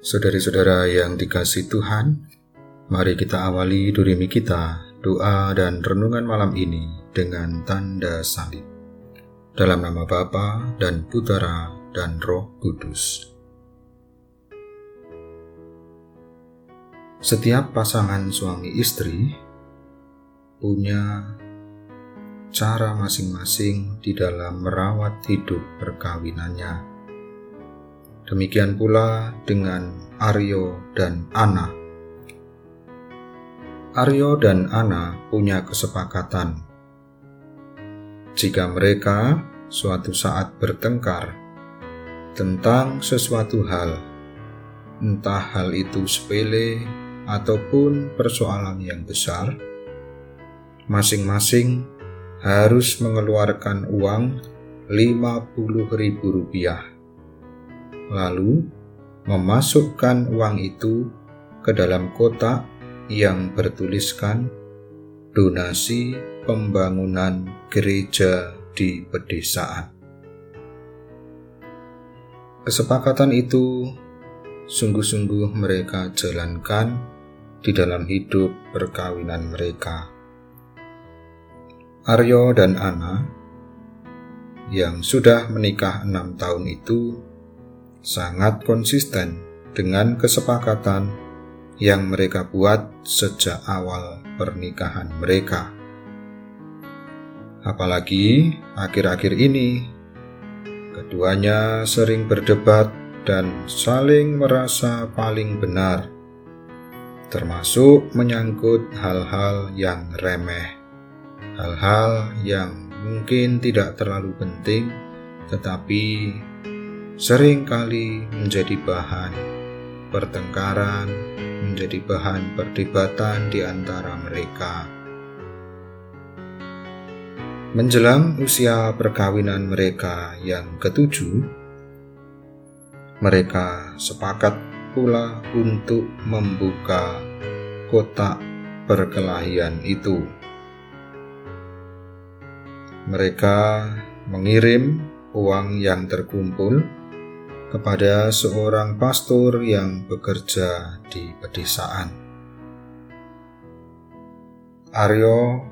Saudari-saudara yang dikasih Tuhan, mari kita awali durimi kita, doa dan renungan malam ini dengan tanda salib. Dalam nama Bapa dan Putera dan Roh Kudus. Setiap pasangan suami istri punya cara masing-masing di dalam merawat hidup perkawinannya Demikian pula dengan Aryo dan Ana. Aryo dan Ana punya kesepakatan. Jika mereka suatu saat bertengkar tentang sesuatu hal, entah hal itu sepele ataupun persoalan yang besar, masing-masing harus mengeluarkan uang Rp50.000 lalu memasukkan uang itu ke dalam kotak yang bertuliskan donasi pembangunan gereja di pedesaan. Kesepakatan itu sungguh-sungguh mereka jalankan di dalam hidup perkawinan mereka. Aryo dan Ana yang sudah menikah enam tahun itu sangat konsisten dengan kesepakatan yang mereka buat sejak awal pernikahan mereka. Apalagi akhir-akhir ini, keduanya sering berdebat dan saling merasa paling benar, termasuk menyangkut hal-hal yang remeh, hal-hal yang mungkin tidak terlalu penting, tetapi sering kali menjadi bahan pertengkaran, menjadi bahan perdebatan di antara mereka. Menjelang usia perkawinan mereka yang ketujuh, mereka sepakat pula untuk membuka kotak perkelahian itu. Mereka mengirim uang yang terkumpul kepada seorang pastor yang bekerja di pedesaan. Aryo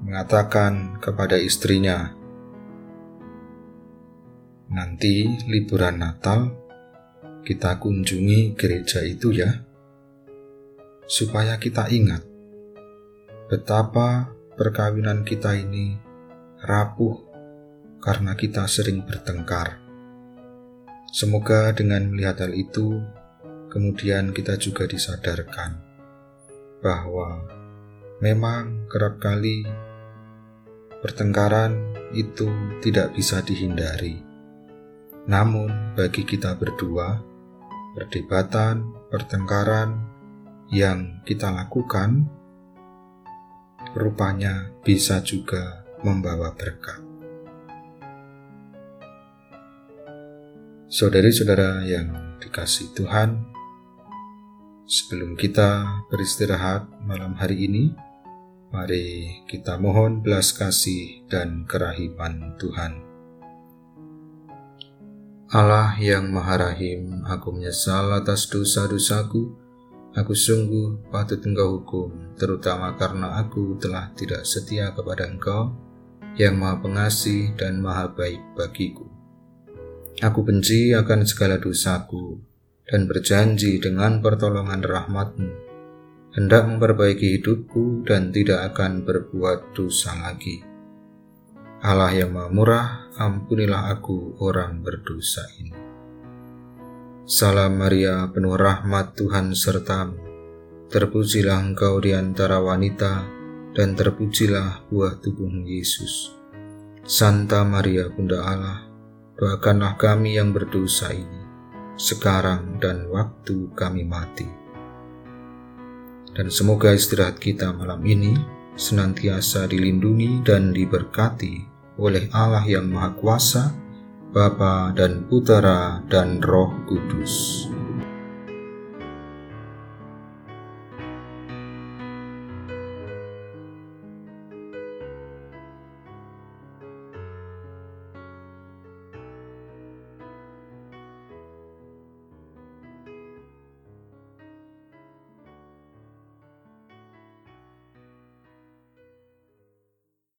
mengatakan kepada istrinya, "Nanti liburan Natal kita kunjungi gereja itu ya, supaya kita ingat betapa perkawinan kita ini rapuh karena kita sering bertengkar." Semoga dengan melihat hal itu, kemudian kita juga disadarkan bahwa memang kerap kali pertengkaran itu tidak bisa dihindari. Namun, bagi kita berdua, perdebatan, pertengkaran yang kita lakukan rupanya bisa juga membawa berkat. Saudari-saudara yang dikasih Tuhan, sebelum kita beristirahat malam hari ini, mari kita mohon belas kasih dan kerahiman Tuhan. Allah yang Maha Rahim, aku menyesal atas dosa-dosaku. Aku sungguh patut engkau hukum, terutama karena aku telah tidak setia kepada engkau, yang Maha Pengasih dan Maha Baik bagiku. Aku benci akan segala dosaku dan berjanji dengan pertolongan rahmatmu hendak memperbaiki hidupku dan tidak akan berbuat dosa lagi. Allah yang maha murah, ampunilah aku orang berdosa ini. Salam Maria, penuh rahmat Tuhan sertamu. Terpujilah engkau di antara wanita, dan terpujilah buah tubuhmu Yesus. Santa Maria, Bunda Allah, doakanlah kami yang berdosa ini, sekarang dan waktu kami mati. Dan semoga istirahat kita malam ini senantiasa dilindungi dan diberkati oleh Allah yang Maha Kuasa, Bapa dan Putera dan Roh Kudus.